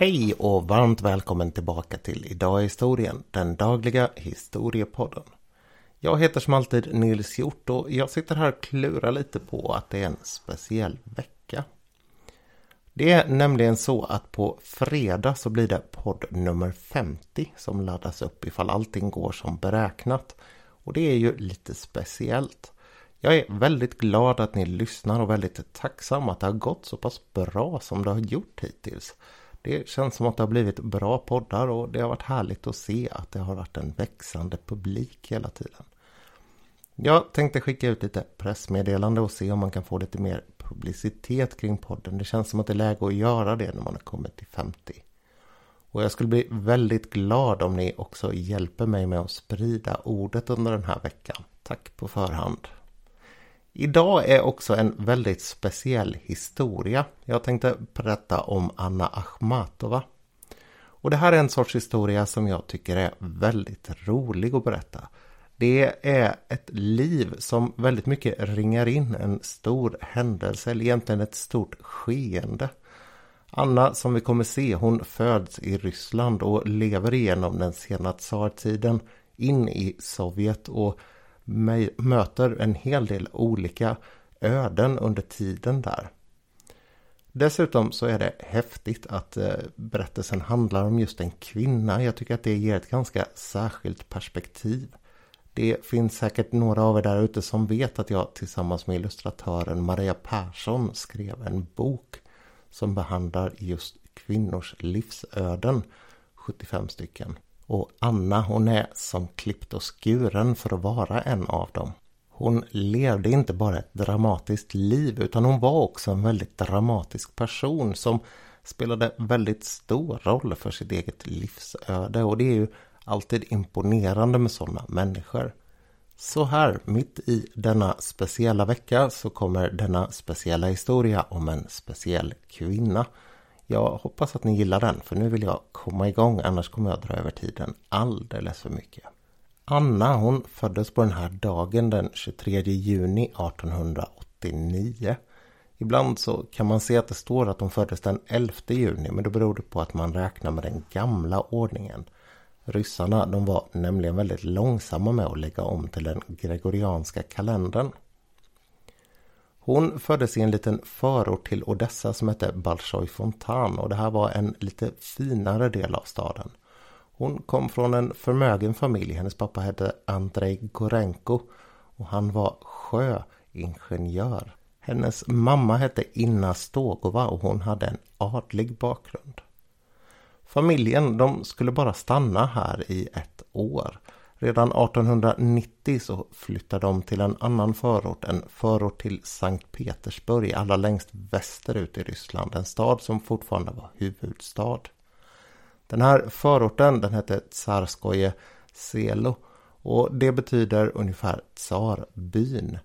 Hej och varmt välkommen tillbaka till Idag i historien, den dagliga historiepodden. Jag heter som alltid Nils Hjort och jag sitter här och klurar lite på att det är en speciell vecka. Det är nämligen så att på fredag så blir det podd nummer 50 som laddas upp ifall allting går som beräknat. Och det är ju lite speciellt. Jag är väldigt glad att ni lyssnar och väldigt tacksam att det har gått så pass bra som det har gjort hittills. Det känns som att det har blivit bra poddar och det har varit härligt att se att det har varit en växande publik hela tiden. Jag tänkte skicka ut lite pressmeddelande och se om man kan få lite mer publicitet kring podden. Det känns som att det är läge att göra det när man har kommit till 50. Och jag skulle bli väldigt glad om ni också hjälper mig med att sprida ordet under den här veckan. Tack på förhand. Idag är också en väldigt speciell historia. Jag tänkte berätta om Anna Achmatova. Och det här är en sorts historia som jag tycker är väldigt rolig att berätta. Det är ett liv som väldigt mycket ringar in en stor händelse, eller egentligen ett stort skeende. Anna, som vi kommer se, hon föds i Ryssland och lever igenom den sena tsartiden in i Sovjet och möter en hel del olika öden under tiden där. Dessutom så är det häftigt att eh, berättelsen handlar om just en kvinna. Jag tycker att det ger ett ganska särskilt perspektiv. Det finns säkert några av er där ute som vet att jag tillsammans med illustratören Maria Persson skrev en bok som behandlar just kvinnors livsöden, 75 stycken. Och Anna hon är som klippt och skuren för att vara en av dem. Hon levde inte bara ett dramatiskt liv utan hon var också en väldigt dramatisk person som spelade väldigt stor roll för sitt eget livsöde och det är ju alltid imponerande med sådana människor. Så här, mitt i denna speciella vecka så kommer denna speciella historia om en speciell kvinna jag hoppas att ni gillar den för nu vill jag komma igång annars kommer jag dra över tiden alldeles för mycket. Anna hon föddes på den här dagen den 23 juni 1889. Ibland så kan man se att det står att hon föddes den 11 juni men då beror det på att man räknar med den gamla ordningen. Ryssarna de var nämligen väldigt långsamma med att lägga om till den gregorianska kalendern. Hon föddes i en liten förort till Odessa som hette Balshoi Fontan och det här var en lite finare del av staden. Hon kom från en förmögen familj. Hennes pappa hette Andrei Gorenko och han var sjöingenjör. Hennes mamma hette Inna Stogova och hon hade en adlig bakgrund. Familjen de skulle bara stanna här i ett år. Redan 1890 så flyttade de till en annan förort, en förort till Sankt Petersburg, allra längst västerut i Ryssland. En stad som fortfarande var huvudstad. Den här förorten den hette Tsarskoje Selo och det betyder ungefär tsarbyn.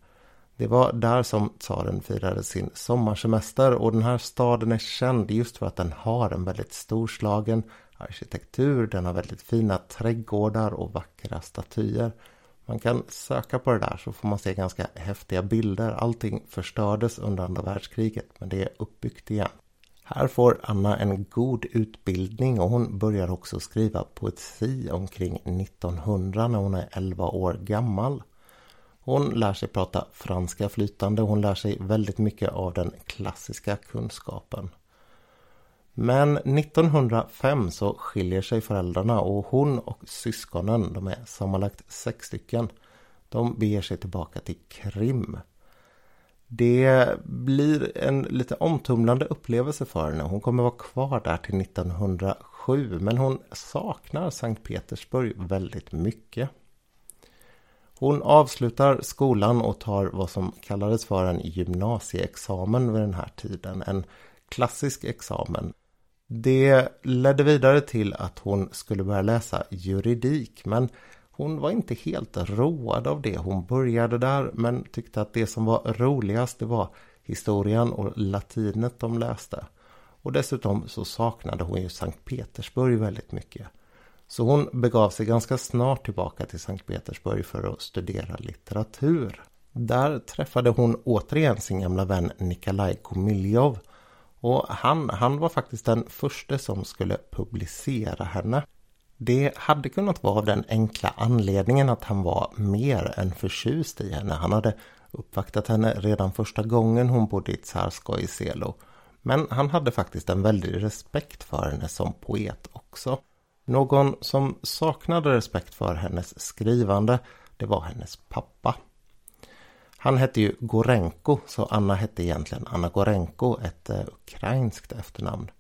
Det var där som tsaren firade sin sommarsemester och den här staden är känd just för att den har en väldigt storslagen arkitektur. Den har väldigt fina trädgårdar och vackra statyer. Man kan söka på det där så får man se ganska häftiga bilder. Allting förstördes under andra världskriget men det är uppbyggt igen. Här får Anna en god utbildning och hon börjar också skriva poesi omkring 1900 när hon är 11 år gammal. Hon lär sig prata franska flytande och hon lär sig väldigt mycket av den klassiska kunskapen. Men 1905 så skiljer sig föräldrarna och hon och syskonen, de är sammanlagt sex stycken, de beger sig tillbaka till Krim. Det blir en lite omtumlande upplevelse för henne. Hon kommer vara kvar där till 1907 men hon saknar Sankt Petersburg väldigt mycket. Hon avslutar skolan och tar vad som kallades för en gymnasieexamen vid den här tiden. En klassisk examen det ledde vidare till att hon skulle börja läsa juridik men hon var inte helt road av det. Hon började där men tyckte att det som var roligast det var historien och latinet de läste. Och dessutom så saknade hon ju Sankt Petersburg väldigt mycket. Så hon begav sig ganska snart tillbaka till Sankt Petersburg för att studera litteratur. Där träffade hon återigen sin gamla vän Nikolaj Komiljov och han, han var faktiskt den första som skulle publicera henne. Det hade kunnat vara av den enkla anledningen att han var mer än förtjust i henne. Han hade uppvaktat henne redan första gången hon bodde i Tsarskoj Selo. Men han hade faktiskt en väldig respekt för henne som poet också. Någon som saknade respekt för hennes skrivande, det var hennes pappa. Han hette ju Gorenko, så Anna hette egentligen Anna Gorenko, ett eh, ukrainskt efternamn.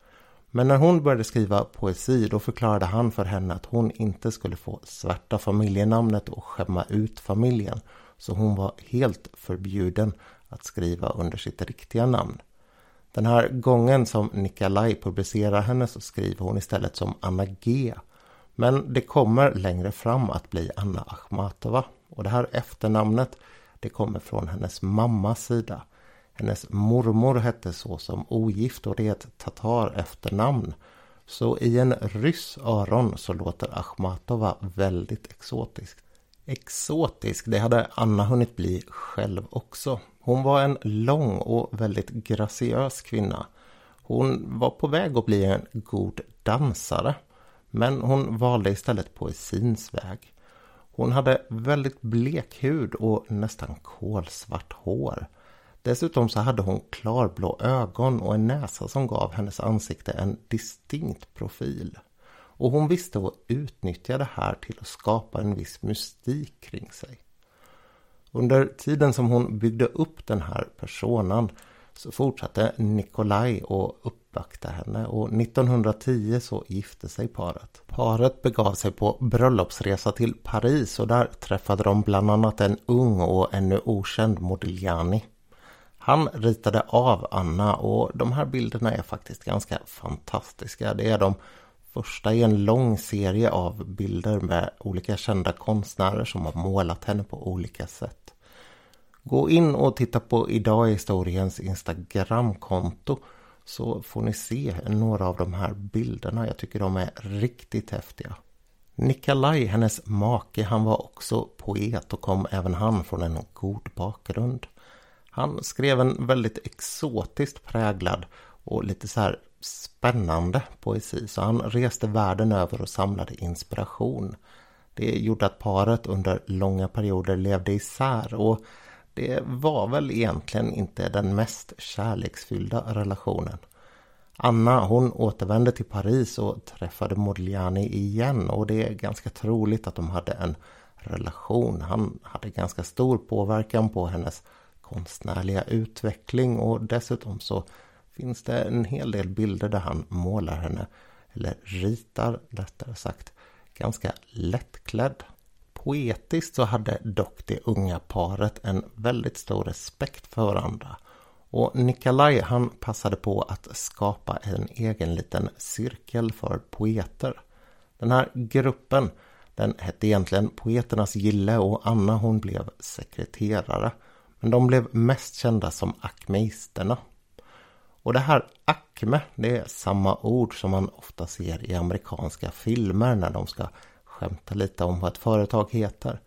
Men när hon började skriva poesi då förklarade han för henne att hon inte skulle få svärta familjenamnet och skämma ut familjen. Så hon var helt förbjuden att skriva under sitt riktiga namn. Den här gången som Nikolaj publicerar henne så skriver hon istället som Anna G. Men det kommer längre fram att bli Anna Akhmatova. Och det här efternamnet det kommer från hennes mammas sida. Hennes mormor hette så som ogift och det är ett tatar efternamn. Så i en ryss öron så låter Akhmatova väldigt exotisk. Exotisk, det hade Anna hunnit bli själv också. Hon var en lång och väldigt graciös kvinna. Hon var på väg att bli en god dansare. Men hon valde istället poesins väg. Hon hade väldigt blek hud och nästan kolsvart hår. Dessutom så hade hon klarblå ögon och en näsa som gav hennes ansikte en distinkt profil. Och hon visste att utnyttja det här till att skapa en viss mystik kring sig. Under tiden som hon byggde upp den här personan så fortsatte Nikolaj att uppvakta henne och 1910 så gifte sig paret. Paret begav sig på bröllopsresa till Paris och där träffade de bland annat en ung och ännu okänd Modigliani. Han ritade av Anna och de här bilderna är faktiskt ganska fantastiska. Det är de första i en lång serie av bilder med olika kända konstnärer som har målat henne på olika sätt. Gå in och titta på Idag i historiens Instagramkonto så får ni se några av de här bilderna. Jag tycker de är riktigt häftiga. Nikolaj, hennes make, han var också poet och kom även han från en god bakgrund. Han skrev en väldigt exotiskt präglad och lite så här spännande poesi. Så han reste världen över och samlade inspiration. Det gjorde att paret under långa perioder levde isär och det var väl egentligen inte den mest kärleksfyllda relationen. Anna hon återvände till Paris och träffade Modigliani igen och det är ganska troligt att de hade en relation. Han hade ganska stor påverkan på hennes konstnärliga utveckling och dessutom så finns det en hel del bilder där han målar henne, eller ritar rättare sagt, ganska lättklädd. Poetiskt så hade dock det unga paret en väldigt stor respekt för varandra. Och Nikolaj han passade på att skapa en egen liten cirkel för poeter. Den här gruppen den hette egentligen Poeternas gille och Anna hon blev sekreterare. Men de blev mest kända som akmeisterna. Och det här akme, det är samma ord som man ofta ser i amerikanska filmer när de ska skämta lite om vad ett företag heter.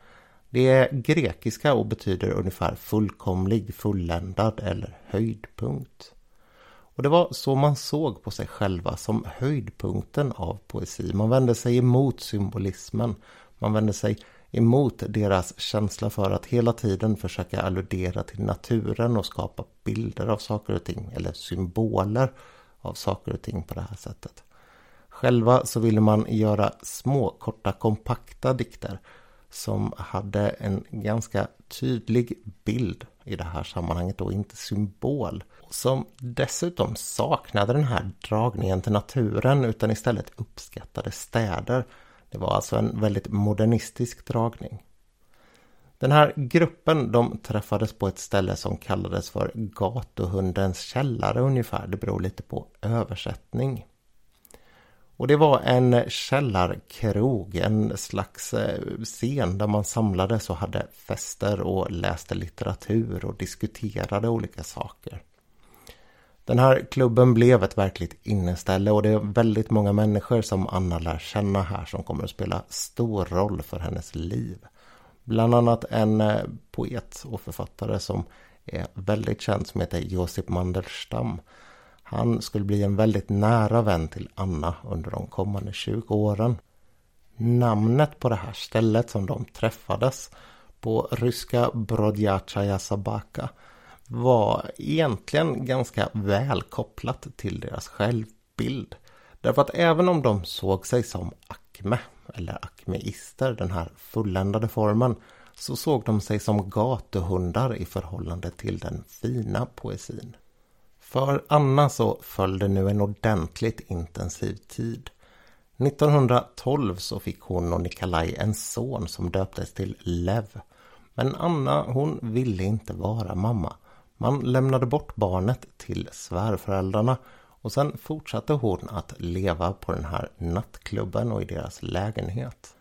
Det är grekiska och betyder ungefär fullkomlig, fulländad eller höjdpunkt. Och det var så man såg på sig själva som höjdpunkten av poesi. Man vände sig emot symbolismen. Man vände sig emot deras känsla för att hela tiden försöka alludera till naturen och skapa bilder av saker och ting eller symboler av saker och ting på det här sättet. Själva så ville man göra små, korta, kompakta dikter som hade en ganska tydlig bild i det här sammanhanget och inte symbol. Som dessutom saknade den här dragningen till naturen utan istället uppskattade städer det var alltså en väldigt modernistisk dragning. Den här gruppen de träffades på ett ställe som kallades för Gatuhundens källare ungefär. Det beror lite på översättning. Och det var en källarkrog, en slags eh, scen där man samlades och hade fester och läste litteratur och diskuterade olika saker. Den här klubben blev ett verkligt inneställe och det är väldigt många människor som Anna lär känna här som kommer att spela stor roll för hennes liv. Bland annat en eh, poet och författare som är väldigt känd som heter Josip Mandelstam. Han skulle bli en väldigt nära vän till Anna under de kommande 20 åren. Namnet på det här stället som de träffades på ryska Brodjatjaja Sabaka var egentligen ganska väl kopplat till deras självbild. Därför att även om de såg sig som akme, eller akmeister, den här fulländade formen, så såg de sig som gatuhundar i förhållande till den fina poesin. För Anna så följde nu en ordentligt intensiv tid. 1912 så fick hon och Nikolaj en son som döptes till Lev. Men Anna hon ville inte vara mamma. Man lämnade bort barnet till svärföräldrarna och sen fortsatte hon att leva på den här nattklubben och i deras lägenhet.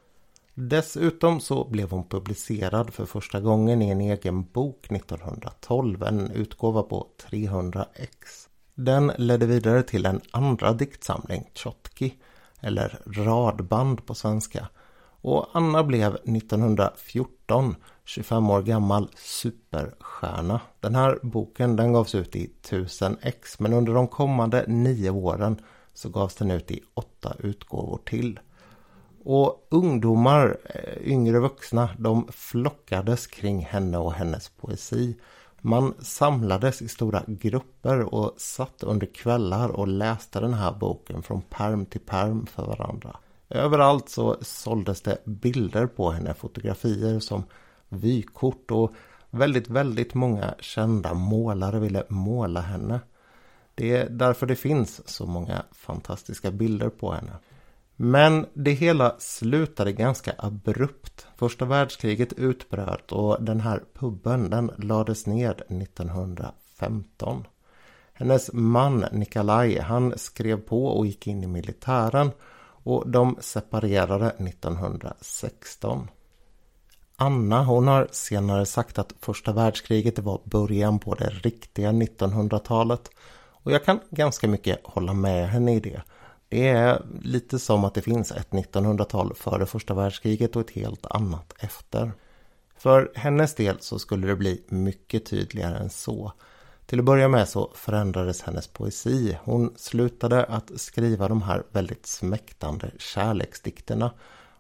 Dessutom så blev hon publicerad för första gången i en egen bok 1912, en utgåva på 300 ex. Den ledde vidare till en andra diktsamling, Tjotki, eller radband på svenska. Och Anna blev 1914, 25 år gammal, superstjärna. Den här boken den gavs ut i 1000 ex men under de kommande nio åren så gavs den ut i åtta utgåvor till. Och ungdomar, eh, yngre vuxna, de flockades kring henne och hennes poesi. Man samlades i stora grupper och satt under kvällar och läste den här boken från perm till perm för varandra. Överallt så såldes det bilder på henne, fotografier som vykort och väldigt, väldigt många kända målare ville måla henne. Det är därför det finns så många fantastiska bilder på henne. Men det hela slutade ganska abrupt. Första världskriget utbröt och den här puben den lades ned 1915. Hennes man Nikolaj han skrev på och gick in i militären och de separerade 1916. Anna hon har senare sagt att första världskriget var början på det riktiga 1900-talet och jag kan ganska mycket hålla med henne i det. Det är lite som att det finns ett 1900-tal före första världskriget och ett helt annat efter. För hennes del så skulle det bli mycket tydligare än så. Till att börja med så förändrades hennes poesi. Hon slutade att skriva de här väldigt smäktande kärleksdikterna.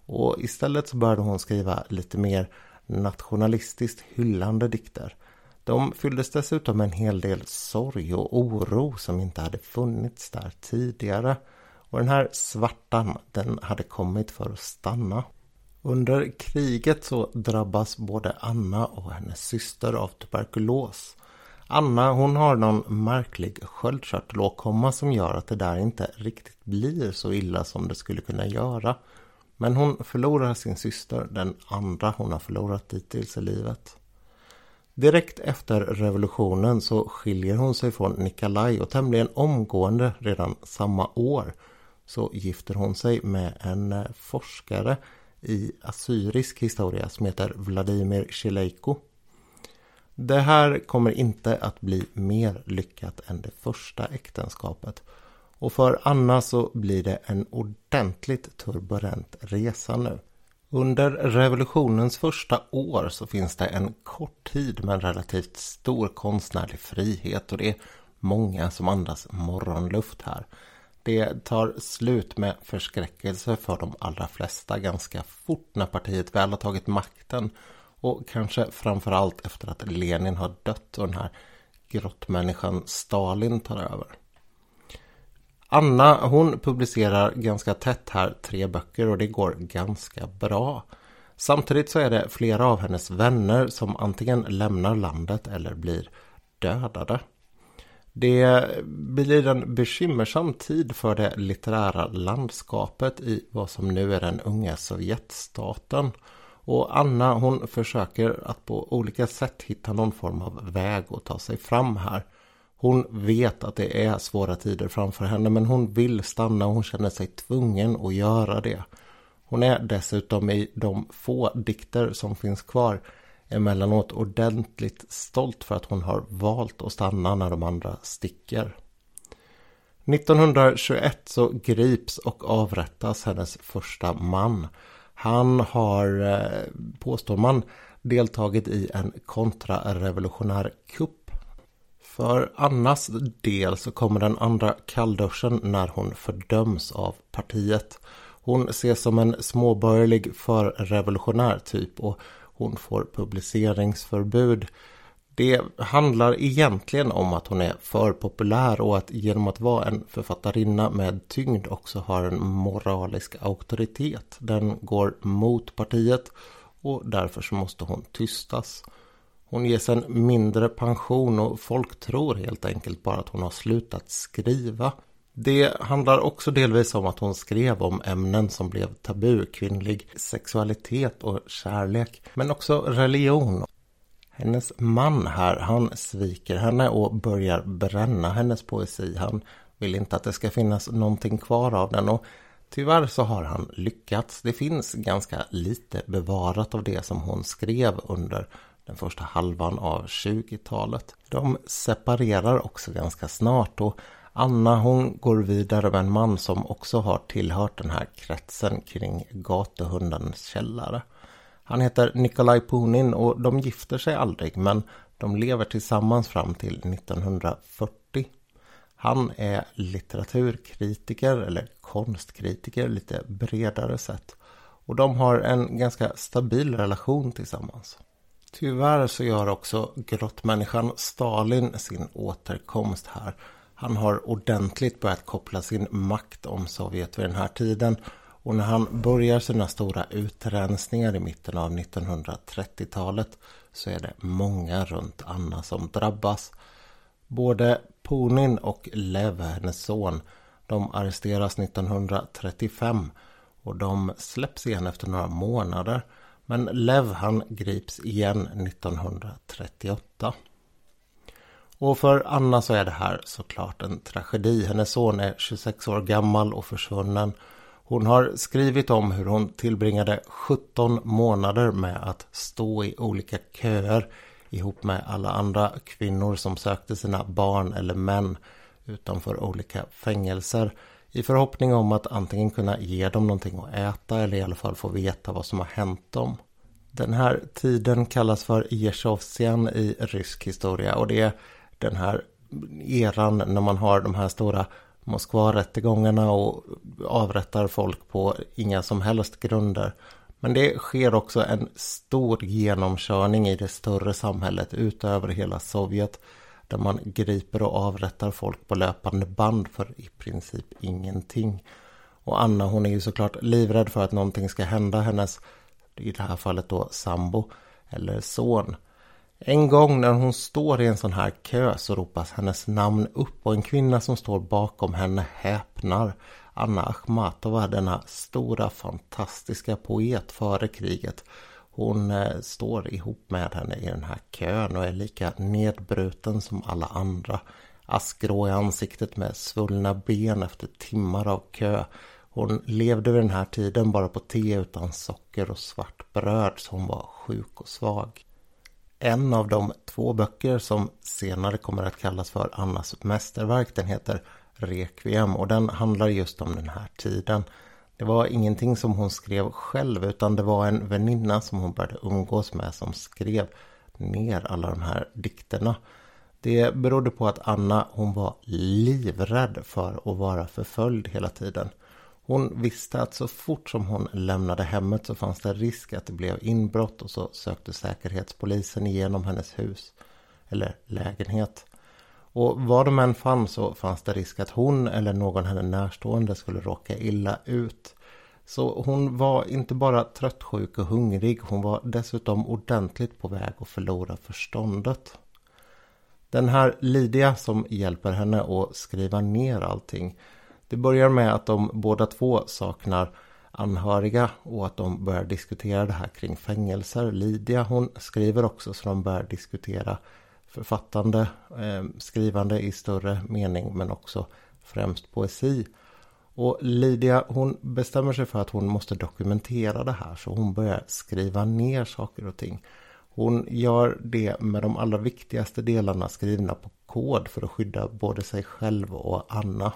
Och istället så började hon skriva lite mer nationalistiskt hyllande dikter. De fylldes dessutom med en hel del sorg och oro som inte hade funnits där tidigare. Och den här svartan, den hade kommit för att stanna. Under kriget så drabbas både Anna och hennes syster av tuberkulos. Anna hon har någon märklig sköldkörtelåkomma som gör att det där inte riktigt blir så illa som det skulle kunna göra. Men hon förlorar sin syster, den andra hon har förlorat dittills i livet. Direkt efter revolutionen så skiljer hon sig från Nikolaj och tämligen omgående redan samma år så gifter hon sig med en eh, forskare i assyrisk historia som heter Vladimir Shileiko. Det här kommer inte att bli mer lyckat än det första äktenskapet. Och för Anna så blir det en ordentligt turbulent resa nu. Under revolutionens första år så finns det en kort tid med en relativt stor konstnärlig frihet och det är många som andas morgonluft här. Det tar slut med förskräckelse för de allra flesta ganska fort när partiet väl har tagit makten. Och kanske framförallt efter att Lenin har dött och den här grottmänniskan Stalin tar över. Anna hon publicerar ganska tätt här tre böcker och det går ganska bra. Samtidigt så är det flera av hennes vänner som antingen lämnar landet eller blir dödade. Det blir en bekymmersam tid för det litterära landskapet i vad som nu är den unga Sovjetstaten. Och Anna hon försöker att på olika sätt hitta någon form av väg att ta sig fram här. Hon vet att det är svåra tider framför henne men hon vill stanna och hon känner sig tvungen att göra det. Hon är dessutom i de få dikter som finns kvar emellanåt ordentligt stolt för att hon har valt att stanna när de andra sticker. 1921 så grips och avrättas hennes första man. Han har, eh, påstår man, deltagit i en kontrarevolutionär kupp. För Annas del så kommer den andra kallduschen när hon fördöms av partiet. Hon ses som en småborgerlig förrevolutionär typ och hon får publiceringsförbud. Det handlar egentligen om att hon är för populär och att genom att vara en författarinna med tyngd också har en moralisk auktoritet. Den går mot partiet och därför så måste hon tystas. Hon ges en mindre pension och folk tror helt enkelt bara att hon har slutat skriva. Det handlar också delvis om att hon skrev om ämnen som blev tabu, kvinnlig sexualitet och kärlek, men också religion. Hennes man här, han sviker henne och börjar bränna hennes poesi. Han vill inte att det ska finnas någonting kvar av den och tyvärr så har han lyckats. Det finns ganska lite bevarat av det som hon skrev under den första halvan av 20-talet. De separerar också ganska snart och Anna hon går vidare med en man som också har tillhört den här kretsen kring gatuhundens källare. Han heter Nikolaj Punin och de gifter sig aldrig men de lever tillsammans fram till 1940. Han är litteraturkritiker eller konstkritiker lite bredare sett. Och de har en ganska stabil relation tillsammans. Tyvärr så gör också grottmänniskan Stalin sin återkomst här. Han har ordentligt börjat koppla sin makt om Sovjet vid den här tiden. Och när han börjar sina stora utrensningar i mitten av 1930-talet så är det många runt Anna som drabbas. Både Punin och Lev, hennes son, de arresteras 1935 och de släpps igen efter några månader. Men Lev han grips igen 1938. Och för Anna så är det här såklart en tragedi. Hennes son är 26 år gammal och försvunnen. Hon har skrivit om hur hon tillbringade 17 månader med att stå i olika köer ihop med alla andra kvinnor som sökte sina barn eller män utanför olika fängelser i förhoppning om att antingen kunna ge dem någonting att äta eller i alla fall få veta vad som har hänt dem. Den här tiden kallas för Jeshovsian i rysk historia och det är den här eran när man har de här stora Moskva-rättegångarna och avrättar folk på inga som helst grunder. Men det sker också en stor genomkörning i det större samhället utöver hela Sovjet där man griper och avrättar folk på löpande band för i princip ingenting. Och Anna hon är ju såklart livrädd för att någonting ska hända hennes, i det här fallet då sambo eller son. En gång när hon står i en sån här kö så ropas hennes namn upp och en kvinna som står bakom henne häpnar. Anna Akhmatova, denna stora fantastiska poet före kriget. Hon eh, står ihop med henne i den här kön och är lika nedbruten som alla andra. Askgrå i ansiktet med svullna ben efter timmar av kö. Hon levde vid den här tiden bara på te utan socker och svart bröd så hon var sjuk och svag. En av de två böcker som senare kommer att kallas för Annas mästerverk den heter Requiem och den handlar just om den här tiden. Det var ingenting som hon skrev själv utan det var en väninna som hon började umgås med som skrev ner alla de här dikterna. Det berodde på att Anna hon var livrädd för att vara förföljd hela tiden. Hon visste att så fort som hon lämnade hemmet så fanns det risk att det blev inbrott och så sökte säkerhetspolisen igenom hennes hus eller lägenhet. Och vad de än fann så fanns det risk att hon eller någon henne närstående skulle råka illa ut. Så hon var inte bara tröttsjuk och hungrig, hon var dessutom ordentligt på väg att förlora förståndet. Den här Lydia som hjälper henne att skriva ner allting. Det börjar med att de båda två saknar anhöriga och att de börjar diskutera det här kring fängelser. Lydia hon skriver också så de börjar diskutera författande, eh, skrivande i större mening men också främst poesi. Och Lydia hon bestämmer sig för att hon måste dokumentera det här så hon börjar skriva ner saker och ting. Hon gör det med de allra viktigaste delarna skrivna på kod för att skydda både sig själv och Anna.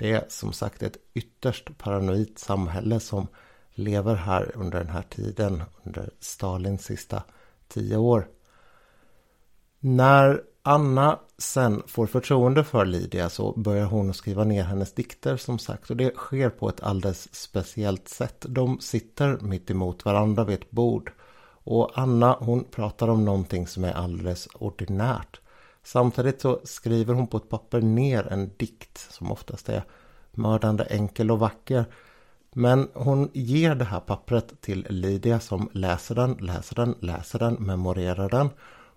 Det är som sagt ett ytterst paranoid samhälle som lever här under den här tiden, under Stalins sista tio år. När Anna sen får förtroende för Lydia så börjar hon skriva ner hennes dikter som sagt och det sker på ett alldeles speciellt sätt. De sitter mitt emot varandra vid ett bord och Anna hon pratar om någonting som är alldeles ordinärt. Samtidigt så skriver hon på ett papper ner en dikt som oftast är mördande enkel och vacker. Men hon ger det här pappret till Lydia som läser den, läser den, läser den, memorerar den.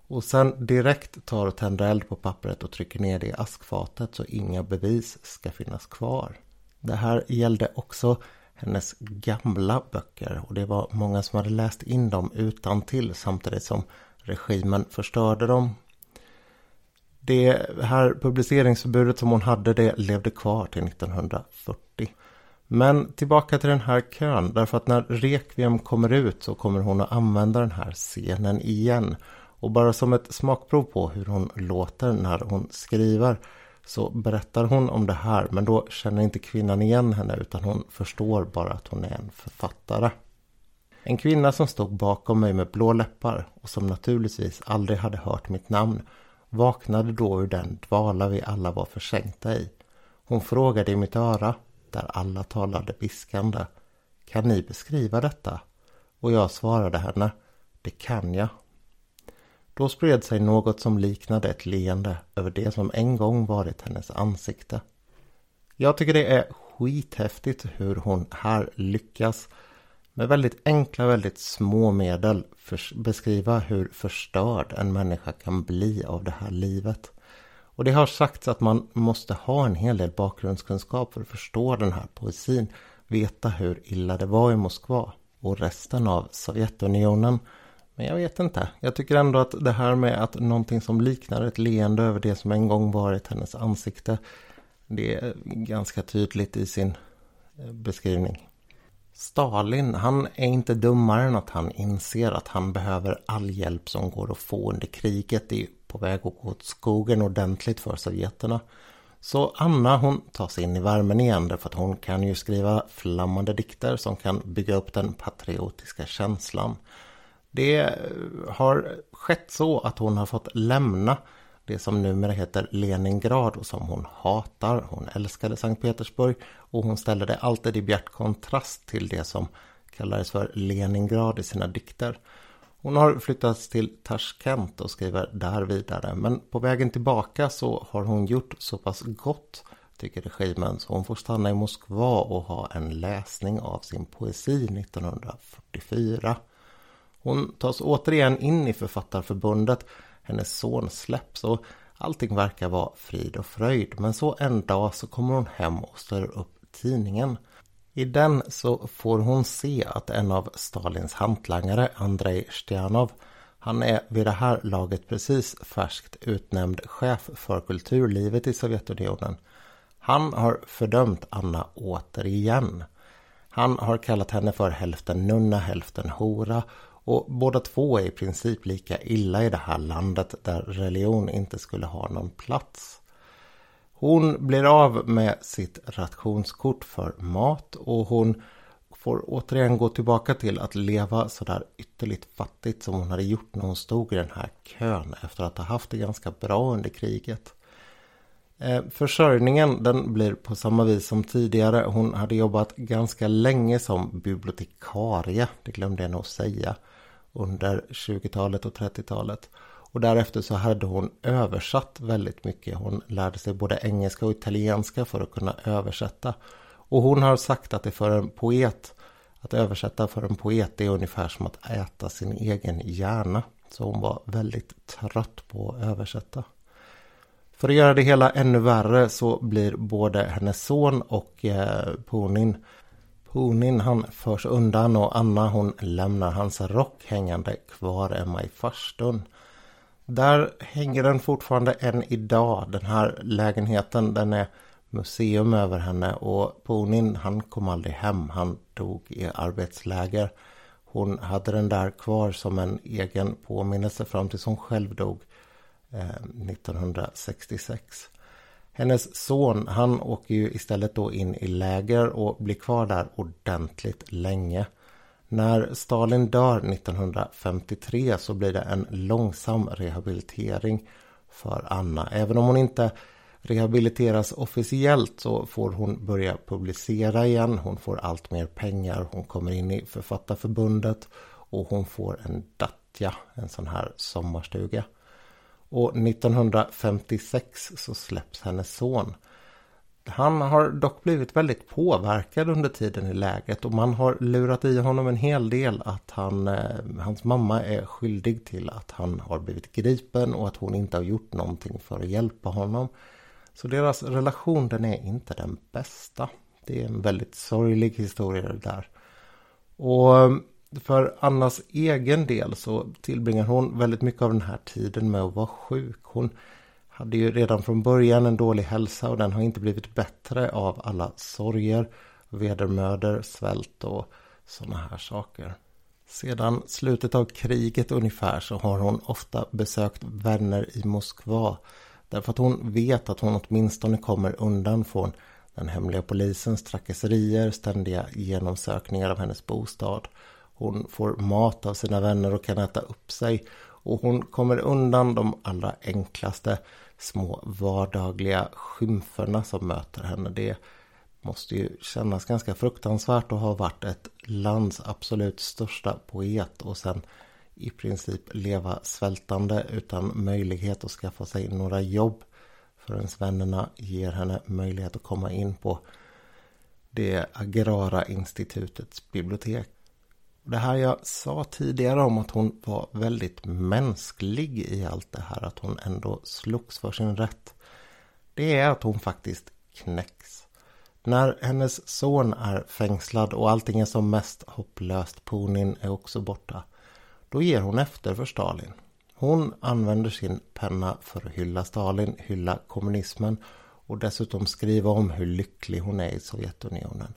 Och sen direkt tar och tänder eld på pappret och trycker ner det i askfatet så inga bevis ska finnas kvar. Det här gällde också hennes gamla böcker och det var många som hade läst in dem utan till samtidigt som regimen förstörde dem. Det här publiceringsförbudet som hon hade det levde kvar till 1940. Men tillbaka till den här kön därför att när Requiem kommer ut så kommer hon att använda den här scenen igen. Och bara som ett smakprov på hur hon låter när hon skriver så berättar hon om det här men då känner inte kvinnan igen henne utan hon förstår bara att hon är en författare. En kvinna som stod bakom mig med blå läppar och som naturligtvis aldrig hade hört mitt namn vaknade då ur den dvala vi alla var försänkta i. Hon frågade i mitt öra, där alla talade viskande. Kan ni beskriva detta? Och jag svarade henne, det kan jag. Då spred sig något som liknade ett leende över det som en gång varit hennes ansikte. Jag tycker det är skithäftigt hur hon här lyckas med väldigt enkla, väldigt små medel beskriva hur förstörd en människa kan bli av det här livet. Och det har sagts att man måste ha en hel del bakgrundskunskap för att förstå den här poesin. Veta hur illa det var i Moskva och resten av Sovjetunionen. Men jag vet inte. Jag tycker ändå att det här med att någonting som liknar ett leende över det som en gång varit hennes ansikte. Det är ganska tydligt i sin eh, beskrivning. Stalin, han är inte dummare än att han inser att han behöver all hjälp som går att få under kriget. Det är på väg att gå åt skogen ordentligt för sovjeterna. Så Anna hon tar sig in i värmen igen därför att hon kan ju skriva flammande dikter som kan bygga upp den patriotiska känslan. Det har skett så att hon har fått lämna det som numera heter Leningrad och som hon hatar. Hon älskade Sankt Petersburg och hon ställde det alltid i bjärt kontrast till det som kallades för Leningrad i sina dikter. Hon har flyttats till Tashkent och skriver där vidare. Men på vägen tillbaka så har hon gjort så pass gott, tycker regimen, så hon får stanna i Moskva och ha en läsning av sin poesi 1944. Hon tas återigen in i Författarförbundet hennes son släpps och allting verkar vara frid och fröjd. Men så en dag så kommer hon hem och ställer upp tidningen. I den så får hon se att en av Stalins hantlangare, Andrei Stjanov, han är vid det här laget precis färskt utnämnd chef för kulturlivet i Sovjetunionen. Han har fördömt Anna återigen. Han har kallat henne för hälften nunna, hälften hora och båda två är i princip lika illa i det här landet där religion inte skulle ha någon plats. Hon blir av med sitt rationskort för mat och hon får återigen gå tillbaka till att leva sådär ytterligt fattigt som hon hade gjort när hon stod i den här kön efter att ha haft det ganska bra under kriget. Eh, försörjningen den blir på samma vis som tidigare. Hon hade jobbat ganska länge som bibliotekarie, det glömde jag nog säga under 20-talet och 30-talet. Och därefter så hade hon översatt väldigt mycket. Hon lärde sig både engelska och italienska för att kunna översätta. Och hon har sagt att det för en poet, att översätta för en poet är ungefär som att äta sin egen hjärna. Så hon var väldigt trött på att översätta. För att göra det hela ännu värre så blir både hennes son och eh, Punin Honin han förs undan och Anna hon lämnar hans rock hängande kvar hemma i farstun. Där hänger den fortfarande än idag. Den här lägenheten den är museum över henne och Ponin han kom aldrig hem. Han dog i arbetsläger. Hon hade den där kvar som en egen påminnelse fram tills hon själv dog eh, 1966. Hennes son, han åker ju istället då in i läger och blir kvar där ordentligt länge. När Stalin dör 1953 så blir det en långsam rehabilitering. för Anna. Även om hon inte rehabiliteras officiellt så får hon börja publicera igen. Hon får allt mer pengar. Hon kommer in i Författarförbundet och hon får en Datja, en sån här sommarstuga. Och 1956 så släpps hennes son. Han har dock blivit väldigt påverkad under tiden i lägret och man har lurat i honom en hel del att han, eh, hans mamma är skyldig till att han har blivit gripen och att hon inte har gjort någonting för att hjälpa honom. Så deras relation den är inte den bästa. Det är en väldigt sorglig historia det där. Och eh, för Annas egen del så tillbringar hon väldigt mycket av den här tiden med att vara sjuk. Hon hade ju redan från början en dålig hälsa och den har inte blivit bättre av alla sorger, vedermöder, svält och sådana här saker. Sedan slutet av kriget ungefär så har hon ofta besökt vänner i Moskva därför att hon vet att hon åtminstone kommer undan från den hemliga polisens trakasserier, ständiga genomsökningar av hennes bostad. Hon får mat av sina vänner och kan äta upp sig och hon kommer undan de allra enklaste små vardagliga skymferna som möter henne. Det måste ju kännas ganska fruktansvärt att ha varit ett lands absolut största poet och sen i princip leva svältande utan möjlighet att skaffa sig några jobb förrän vännerna ger henne möjlighet att komma in på det agrara institutets bibliotek. Det här jag sa tidigare om att hon var väldigt mänsklig i allt det här, att hon ändå slogs för sin rätt. Det är att hon faktiskt knäcks. När hennes son är fängslad och allting är som mest hopplöst, Punin är också borta, då ger hon efter för Stalin. Hon använder sin penna för att hylla Stalin, hylla kommunismen och dessutom skriva om hur lycklig hon är i Sovjetunionen.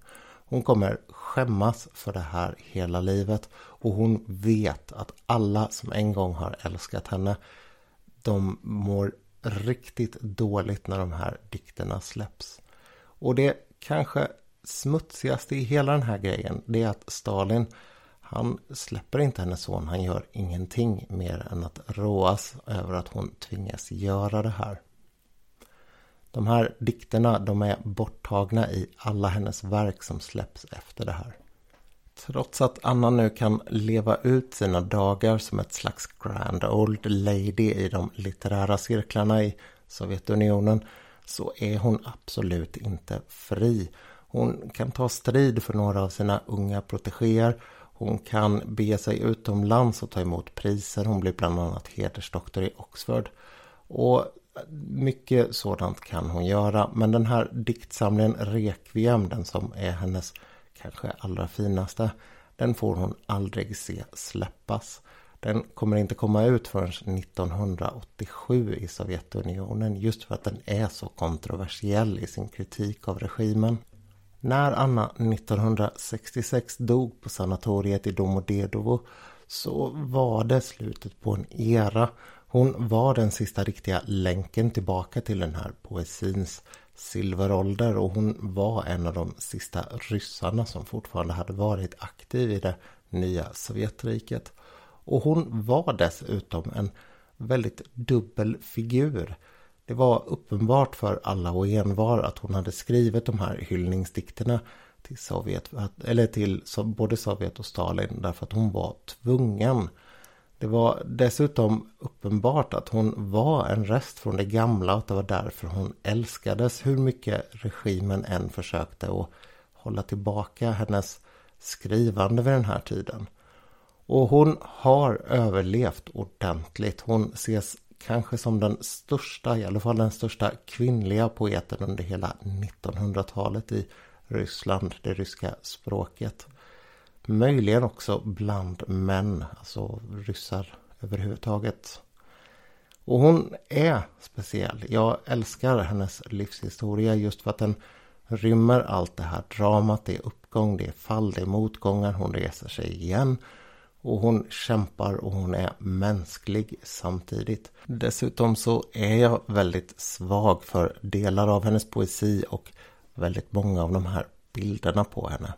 Hon kommer skämmas för det här hela livet och hon vet att alla som en gång har älskat henne de mår riktigt dåligt när de här dikterna släpps. Och det kanske smutsigaste i hela den här grejen det är att Stalin han släpper inte hennes son, han gör ingenting mer än att råas över att hon tvingas göra det här. De här dikterna de är borttagna i alla hennes verk som släpps efter det här. Trots att Anna nu kan leva ut sina dagar som ett slags grand old lady i de litterära cirklarna i Sovjetunionen så är hon absolut inte fri. Hon kan ta strid för några av sina unga protegéer. Hon kan bege sig utomlands och ta emot priser. Hon blir bland annat hedersdoktor i Oxford. Och mycket sådant kan hon göra. Men den här diktsamlingen Requiem, den som är hennes kanske allra finaste, den får hon aldrig se släppas. Den kommer inte komma ut förrän 1987 i Sovjetunionen just för att den är så kontroversiell i sin kritik av regimen. När Anna 1966 dog på sanatoriet i Domodedovo så var det slutet på en era hon var den sista riktiga länken tillbaka till den här poesins silverålder och hon var en av de sista ryssarna som fortfarande hade varit aktiv i det nya Sovjetriket. Och hon var dessutom en väldigt dubbel figur. Det var uppenbart för alla och envar att hon hade skrivit de här hyllningsdikterna till Sovjet, eller till både Sovjet och Stalin därför att hon var tvungen det var dessutom uppenbart att hon var en rest från det gamla och att det var därför hon älskades hur mycket regimen än försökte att hålla tillbaka hennes skrivande vid den här tiden. Och hon har överlevt ordentligt. Hon ses kanske som den största, i alla fall den största kvinnliga poeten under hela 1900-talet i Ryssland, det ryska språket. Möjligen också bland män, alltså ryssar överhuvudtaget. Och hon är speciell. Jag älskar hennes livshistoria just för att den rymmer allt det här dramat. Det är uppgång, det är fall, det är motgångar. Hon reser sig igen. Och hon kämpar och hon är mänsklig samtidigt. Dessutom så är jag väldigt svag för delar av hennes poesi och väldigt många av de här bilderna på henne.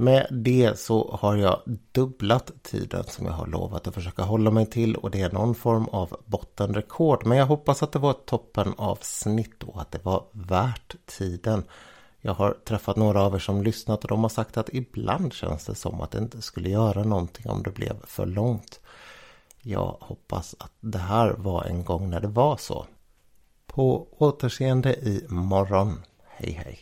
Med det så har jag dubblat tiden som jag har lovat att försöka hålla mig till och det är någon form av bottenrekord. Men jag hoppas att det var ett toppen avsnitt och att det var värt tiden. Jag har träffat några av er som lyssnat och de har sagt att ibland känns det som att det inte skulle göra någonting om det blev för långt. Jag hoppas att det här var en gång när det var så. På återseende i morgon. Hej hej.